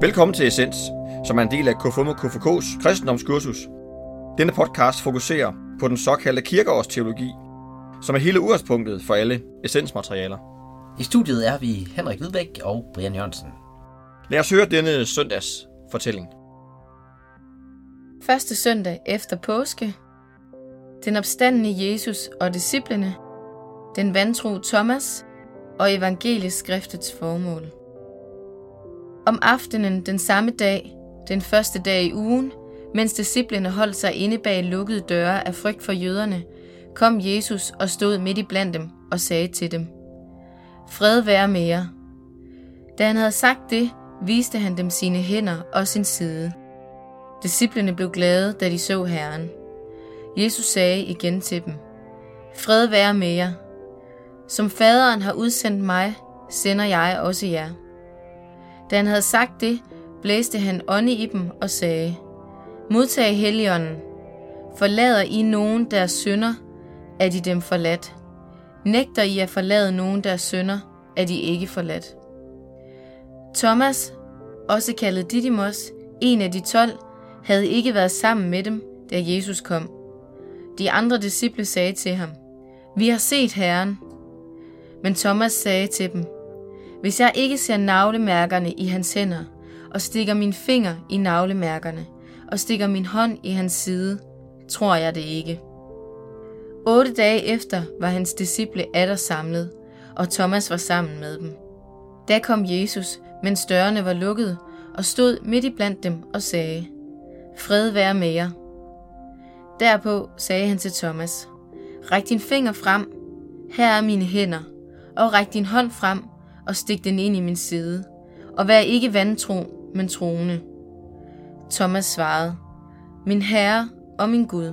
Velkommen til Essens, som er en del af KFUM og KFK's kristendomskursus. Denne podcast fokuserer på den såkaldte kirkeårsteologi, som er hele udgangspunktet for alle essensmaterialer. I studiet er vi Henrik Hvidbæk og Brian Jørgensen. Lad os høre denne søndags fortælling. Første søndag efter påske. Den opstandende Jesus og disciplene. Den vantro Thomas og evangelisk skriftets formål. Om aftenen den samme dag, den første dag i ugen, mens disciplene holdt sig inde bag lukkede døre af frygt for jøderne, kom Jesus og stod midt i blandt dem og sagde til dem, Fred være med jer. Da han havde sagt det, viste han dem sine hænder og sin side. Disciplene blev glade, da de så Herren. Jesus sagde igen til dem, Fred være med jer. Som faderen har udsendt mig, sender jeg også jer. Da han havde sagt det, blæste han ånde i dem og sagde, Modtag Helligånden. Forlader I nogen deres synder, er de dem forladt. Nægter I at forlade nogen deres synder, er de ikke forladt. Thomas, også kaldet Didymos, en af de tolv, havde ikke været sammen med dem, da Jesus kom. De andre disciple sagde til ham, Vi har set Herren. Men Thomas sagde til dem, hvis jeg ikke ser navlemærkerne i hans hænder, og stikker min finger i navlemærkerne, og stikker min hånd i hans side, tror jeg det ikke. Otte dage efter var hans disciple atter samlet, og Thomas var sammen med dem. Da kom Jesus, mens dørene var lukkede, og stod midt i blandt dem og sagde, Fred være med jer. Derpå sagde han til Thomas, Ræk din finger frem, her er mine hænder, og ræk din hånd frem og stik den ind i min side, og vær ikke vantro, men troende. Thomas svarede, Min Herre og min Gud.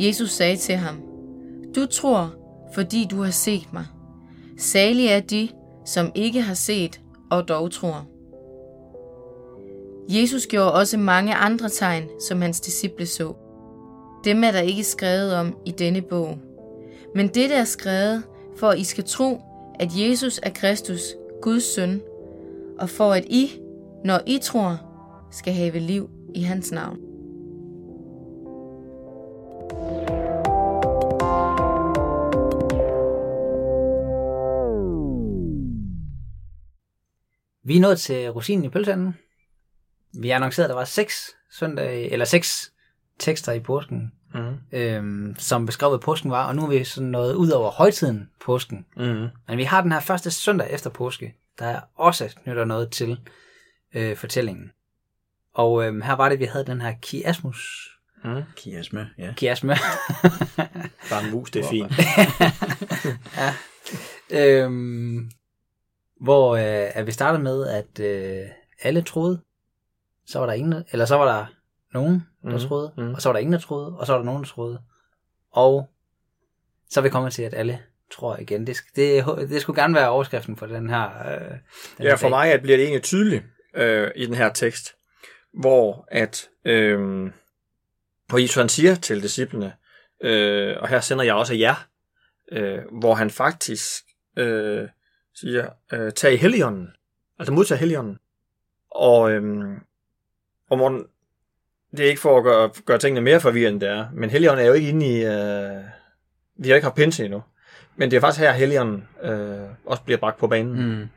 Jesus sagde til ham, Du tror, fordi du har set mig. Salige er de, som ikke har set og dog tror. Jesus gjorde også mange andre tegn, som hans disciple så. Dem er der ikke skrevet om i denne bog. Men det er skrevet, for at I skal tro, at Jesus er Kristus, Guds søn, og for at I, når I tror, skal have liv i hans navn. Vi er nået til rosinen i pølseanden. Vi annoncerede, at der var seks, søndag, eller seks tekster i påsken, mm. øhm, som beskrev, hvad påsken var, og nu er vi sådan noget ud over højtiden påsken. Mm. Men vi har den her første søndag efter påske, der også knytter noget til øh, fortællingen. Og øhm, her var det, vi havde den her kiasmus. Mm. Kiasme, ja. Kiasme. Bare en mus, det er fint. ja. Øhm, hvor øh, at vi startede med, at øh, alle troede, så var der ingen, eller så var der nogen, der mm. troede, mm. og så var der ingen, der troede, og så var der nogen, der troede. Og så er vi kommet til, at alle tror igen. Det, det, det skulle gerne være overskriften for den her øh, den Ja, for mig at bliver det egentlig tydeligt øh, i den her tekst, hvor at øh, hvor Jesus han siger til disciplene, øh, og her sender jeg også jer, øh, hvor han faktisk øh, siger, øh, tag i heligånden, altså modtag heligånden. Og, øh, og Morten, det er ikke for at gøre, gøre tingene mere forvirrende, det er, men heligånden er jo ikke inde i, øh, vi har ikke haft pinse endnu. Men det er faktisk her, heligånden øh, også bliver bragt på banen. Mm.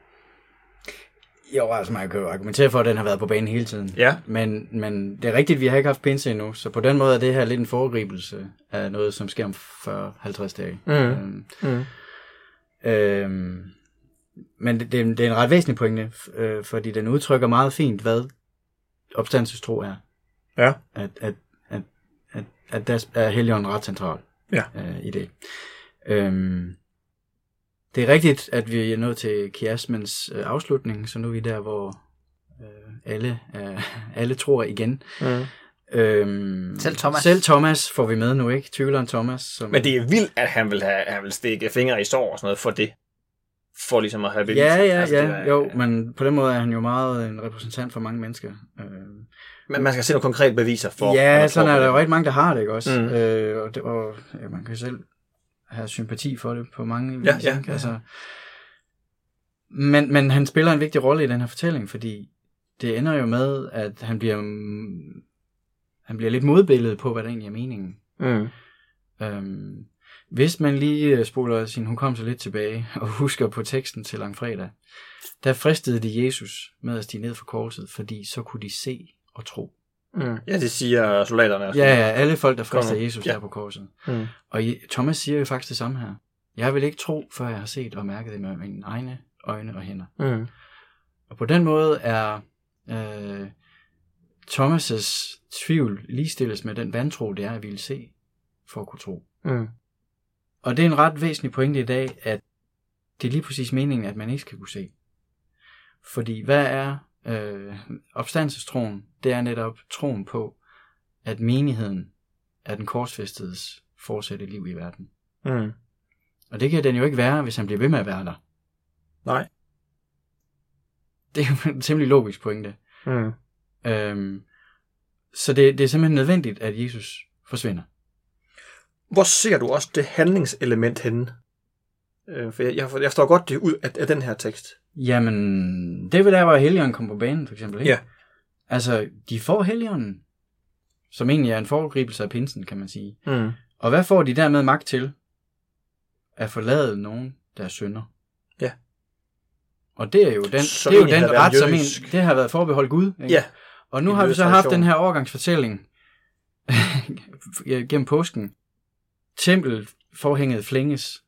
Jo, altså man kan jo argumentere for, at den har været på banen hele tiden. Ja. Men, men det er rigtigt, at vi har ikke haft pinse endnu, så på den måde er det her lidt en foregribelse af noget, som sker om 40-50 dage. Mm. Øhm, mm. Øhm, men det, det, det er en ret væsentlig pointe, øh, fordi den udtrykker meget fint, hvad opstandelsestro er. Ja. At, at, at, at, at der er Helligånden ret central ja. øh, i det. Øhm, det er rigtigt, at vi er nået til kiasmens øh, afslutning, så nu er vi der, hvor øh, alle, øh, alle tror igen. Mm. Øhm, selv Thomas. Selv Thomas får vi med nu, ikke? Tvivleren Thomas. Som... Men det er vildt, at han vil, have, han vil stikke fingre i sår og sådan noget for det. For ligesom at have bevis. Ja, ja, altså, ja. Er, jo, men på den måde er han jo meget en repræsentant for mange mennesker. Øh, men man skal se nogle konkrete beviser for... Ja, sådan er der jo rigtig mange, der har det, ikke også? Mm. Øh, og det, og ja, man kan selv have sympati for det på mange vis. Ja, ja, ja. Altså, men, men han spiller en vigtig rolle i den her fortælling, fordi det ender jo med, at han bliver, mm, han bliver lidt modbilledet på, hvad der egentlig er meningen. Mm. Øhm, hvis man lige øh, spoler sin hukommelse lidt tilbage og husker på teksten til langfredag, der fristede de Jesus med at stige ned fra korset, fordi så kunne de se og tro. Mm. Ja, det siger soldaterne. også. Ja, ja, alle folk, der frister. Jesus Ja. der på korset. Mm. Og Thomas siger jo faktisk det samme her. Jeg vil ikke tro, før jeg har set og mærket det med mine egne øjne og hænder. Mm. Og på den måde er øh, Thomas' tvivl ligestilles med den vantro, det er at ville se for at kunne tro. Mm. Og det er en ret væsentlig pointe i dag, at det er lige præcis meningen, at man ikke skal kunne se. Fordi hvad er øh, opstandelsestroen? Det er netop troen på, at menigheden er den korsfæstedes fortsatte liv i verden. Mm. Og det kan den jo ikke være, hvis han bliver ved med at være der. Nej. Det er jo en temmelig logisk pointe. Mm. Øhm, så det, det er simpelthen nødvendigt, at Jesus forsvinder. Hvor ser du også det handlingselement henne? Øh, for jeg, jeg, jeg forstår godt det ud af, af den her tekst. Jamen, det vil der, hvor Helligånden kommer på banen, for eksempel. Ikke? Ja. Altså, de får Helligånden, som egentlig er en foregribelse af pinsen, kan man sige. Mm. Og hvad får de dermed magt til? At forlade nogen, der er synder. Ja. Og det er jo den, Som det er jo den ret, som en, det har været forbeholdt Gud. Ikke? Ja. Og nu En har vi så haft tradition. den her overgangsfortælling gennem påsken. Tempel forhænget flænges,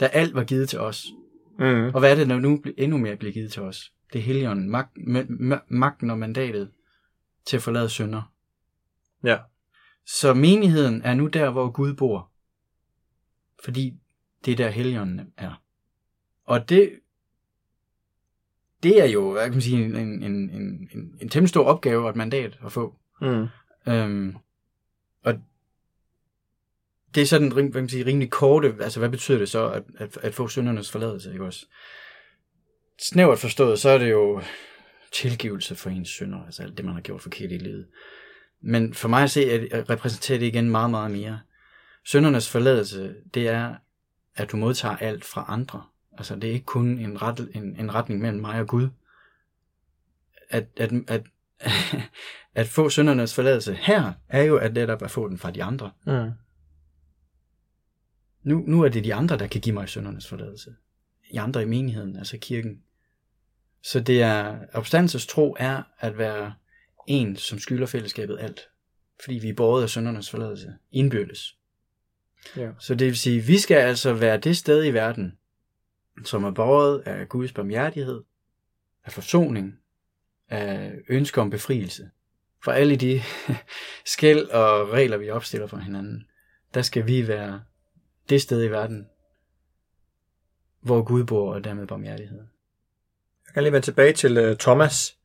da alt var givet til os. Mm. Og hvad er det, når nu endnu mere bliver givet til os? Det er Helligånden, mag, ma- ma- magten og mandatet til at forlade synder. Ja. Så menigheden er nu der, hvor Gud bor. Fordi det er der Helligånden er. Og det, det er jo, hvad kan man sige, en, en, en, en, en, en temmelig stor opgave og et mandat at få. Mm. Øhm, og det er sådan en hvad man siger, rimelig korte, altså hvad betyder det så, at, at, at få syndernes forladelse, ikke også? Snævert forstået, så er det jo tilgivelse for ens synder, altså alt det, man har gjort forkert i livet. Men for mig at se, at, at repræsenterer det igen meget, meget mere. Syndernes forladelse, det er, at du modtager alt fra andre. Altså det er ikke kun en, ret, en, en retning mellem mig og Gud. At, at, at, at få syndernes forladelse her, er jo at netop at få den fra de andre. Mm. Nu, nu er det de andre, der kan give mig syndernes forladelse. I andre i menigheden, altså kirken. Så det er, opstandelsestro er at være en, som skylder fællesskabet alt. Fordi vi er båret af syndernes forladelse. Indbyrdes. Ja. Så det vil sige, vi skal altså være det sted i verden, som er båret af Guds barmhjertighed, af forsoning, af ønske om befrielse. For alle de skæld og regler, vi opstiller for hinanden, der skal vi være det sted i verden, hvor Gud bor og dermed barmhjertighed. Jeg kan lige vende tilbage til uh, Thomas,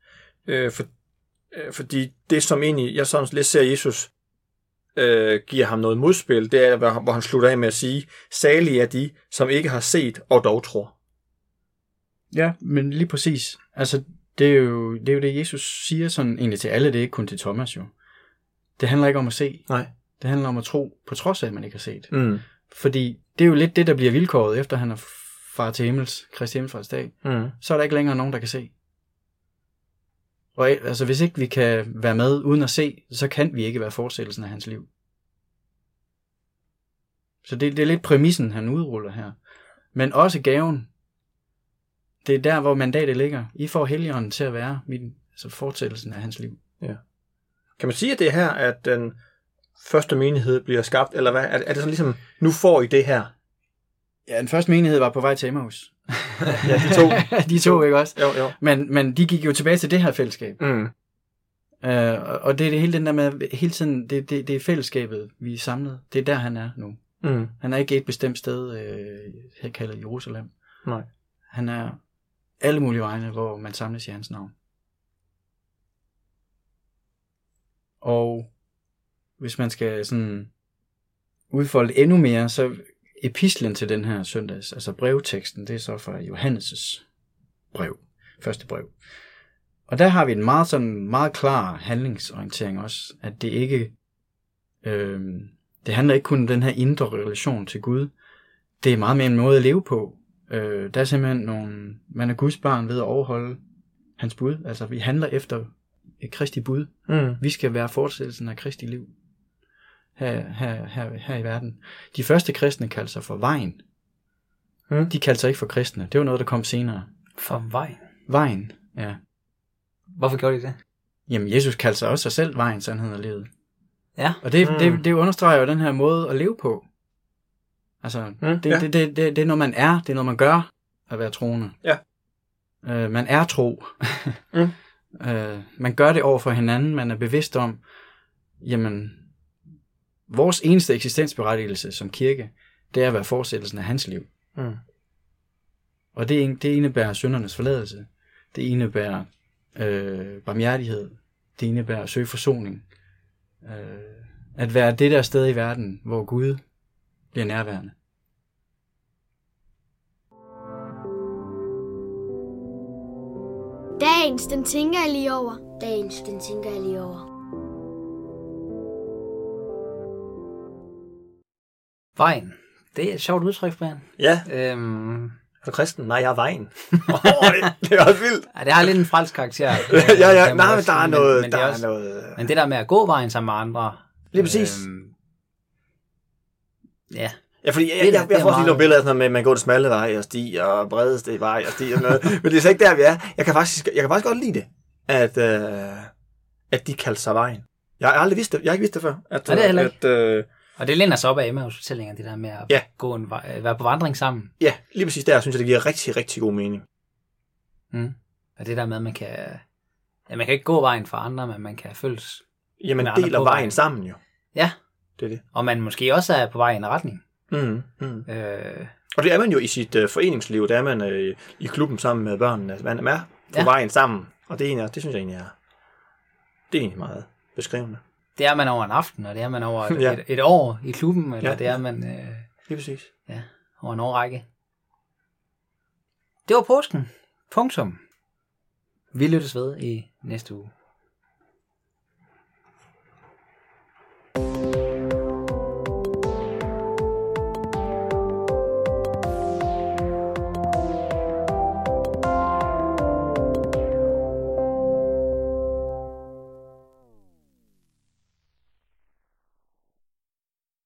øh, for, øh, fordi det som egentlig, jeg sådan lidt ser Jesus, øh, giver ham noget modspil, det er, hvor hvor han slutter af med at sige, salige er de, som ikke har set og dog tror. Ja, men lige præcis. Altså, det er jo det, er jo det Jesus siger sådan egentlig til alle, det er ikke kun til Thomas jo. Det handler ikke om at se, Nej. det handler om at tro, på trods af, at man ikke har set. Mm. Fordi det er jo lidt det, der bliver vilkåret, efter han er far til himmels, Kristi Himmelfartsdag. Mm. Så er der ikke længere nogen, der kan se. Og altså, hvis ikke vi kan være med uden at se, så kan vi ikke være fortsættelsen af hans liv. Så det, det er lidt præmissen, han udruller her. Men også gaven. Det er der, hvor mandatet ligger. I får helligånden til at være min, altså fortsættelsen af hans liv. Kan man sige, at det er her, at den første menighed bliver skabt, eller hvad? Er, er det sådan ligesom, nu får I det her? Ja, den første menighed var på vej til Emmaus. Ja, de to. de to, ikke også? Jo, jo. Men, men de gik jo tilbage til det her fællesskab. Mm. Øh, og- og det er det hele den der med, hele tiden, det, det, det er fællesskabet, vi er samlet. Det er der, han er nu. Mm. Han er ikke et bestemt sted, øh, her kaldet Jerusalem. Nej. Han er alle mulige vegne, hvor man samles i hans navn. Og hvis man skal sådan udfolde endnu mere, så epistlen til den her søndags, altså brevteksten, det er så fra Johannes' brev, første brev. Og der har vi en meget sådan meget klar handlingsorientering også, at det ikke, øh, det handler ikke kun om den her indre relation til Gud, det er meget mere en måde at leve på. Øh, der er simpelthen nogle, man er Guds barn ved at overholde hans bud. Altså, vi handler efter et kristi bud. Mm. Vi skal være fortsættelsen af kristi liv her, her, her, her i verden. De første kristne kaldte sig for vejen. Mm. De kaldte sig ikke for kristne. Det var noget, der kom senere. For vej. Vejen, ja. Hvorfor gjorde de det? Jamen, Jesus kaldte sig også sig selv vejen, sandheden og livet. Ja. Og det, Mm. det, det understreger jo den her måde at leve på. Altså, Mm, det, ja. det, det, det, det er noget, man er. Det er noget, man gør at være troende. Ja. Øh, man er tro. Mm. øh, man gør det over for hinanden. Man er bevidst om, jamen, vores eneste eksistensberettigelse som kirke, det er at være fortsættelsen af hans liv. Mm. Og det, det indebærer syndernes forladelse. Det indebærer øh, barmhjertighed. Det indebærer at søge forsoning. Øh, at være det der sted i verden, hvor Gud bliver nærværende. Dagens, den tænker jeg lige over. Dagens, den tænker jeg lige over. Vejen. Det er et sjovt udtryk, Brian. Ja, Øhm, er du kristen? Nej, jeg er vejen. oh, det, det er også vildt. ja, det har lidt en fransk karakter. ja, ja, man nej, men der er noget, men, der det er er også, noget... Men det der med at gå vejen sammen med andre. Lige præcis. Øhm, ja, Ja, fordi jeg, Det jeg, jeg, jeg får også lige nogle billeder af sådan noget med, at man går det smalle vej og sti og bredeste vej og sti og noget. Men det er slet ikke der, vi er. Jeg kan faktisk, jeg kan faktisk godt lide det, at, øh, at de kalder sig vejen. Jeg har aldrig vidst det. Jeg har ikke vidst det før. At, Nej, det heller at, øh, og det læner sig op af Emmaus fortællinger, det der med at Ja. gå en vej, være på vandring sammen. ja, lige præcis der, synes jeg, det giver rigtig, rigtig god mening. Mm. Og det der med, at man kan, ja, man kan ikke gå vejen for andre, men man kan følges. Med andre deler vejen vejen. sammen jo. Ja, Det er det. og man måske også er på vej i en retning. Mm, mm. Øh, Og det er man jo i sit øh, foreningsliv, der er man øh, i klubben sammen med børnene. Altså, man er på Ja. vejen sammen, og det, er egentlig, det synes jeg egentlig er, det er egentlig meget beskrivende. Det er man over en aften, og det er man over et, Ja. et, et år i klubben, eller Ja. ja. det er man øh, Lige præcis. ja, over en årrække. Det var påsken. Punktum. Vi lyttes ved i næste uge.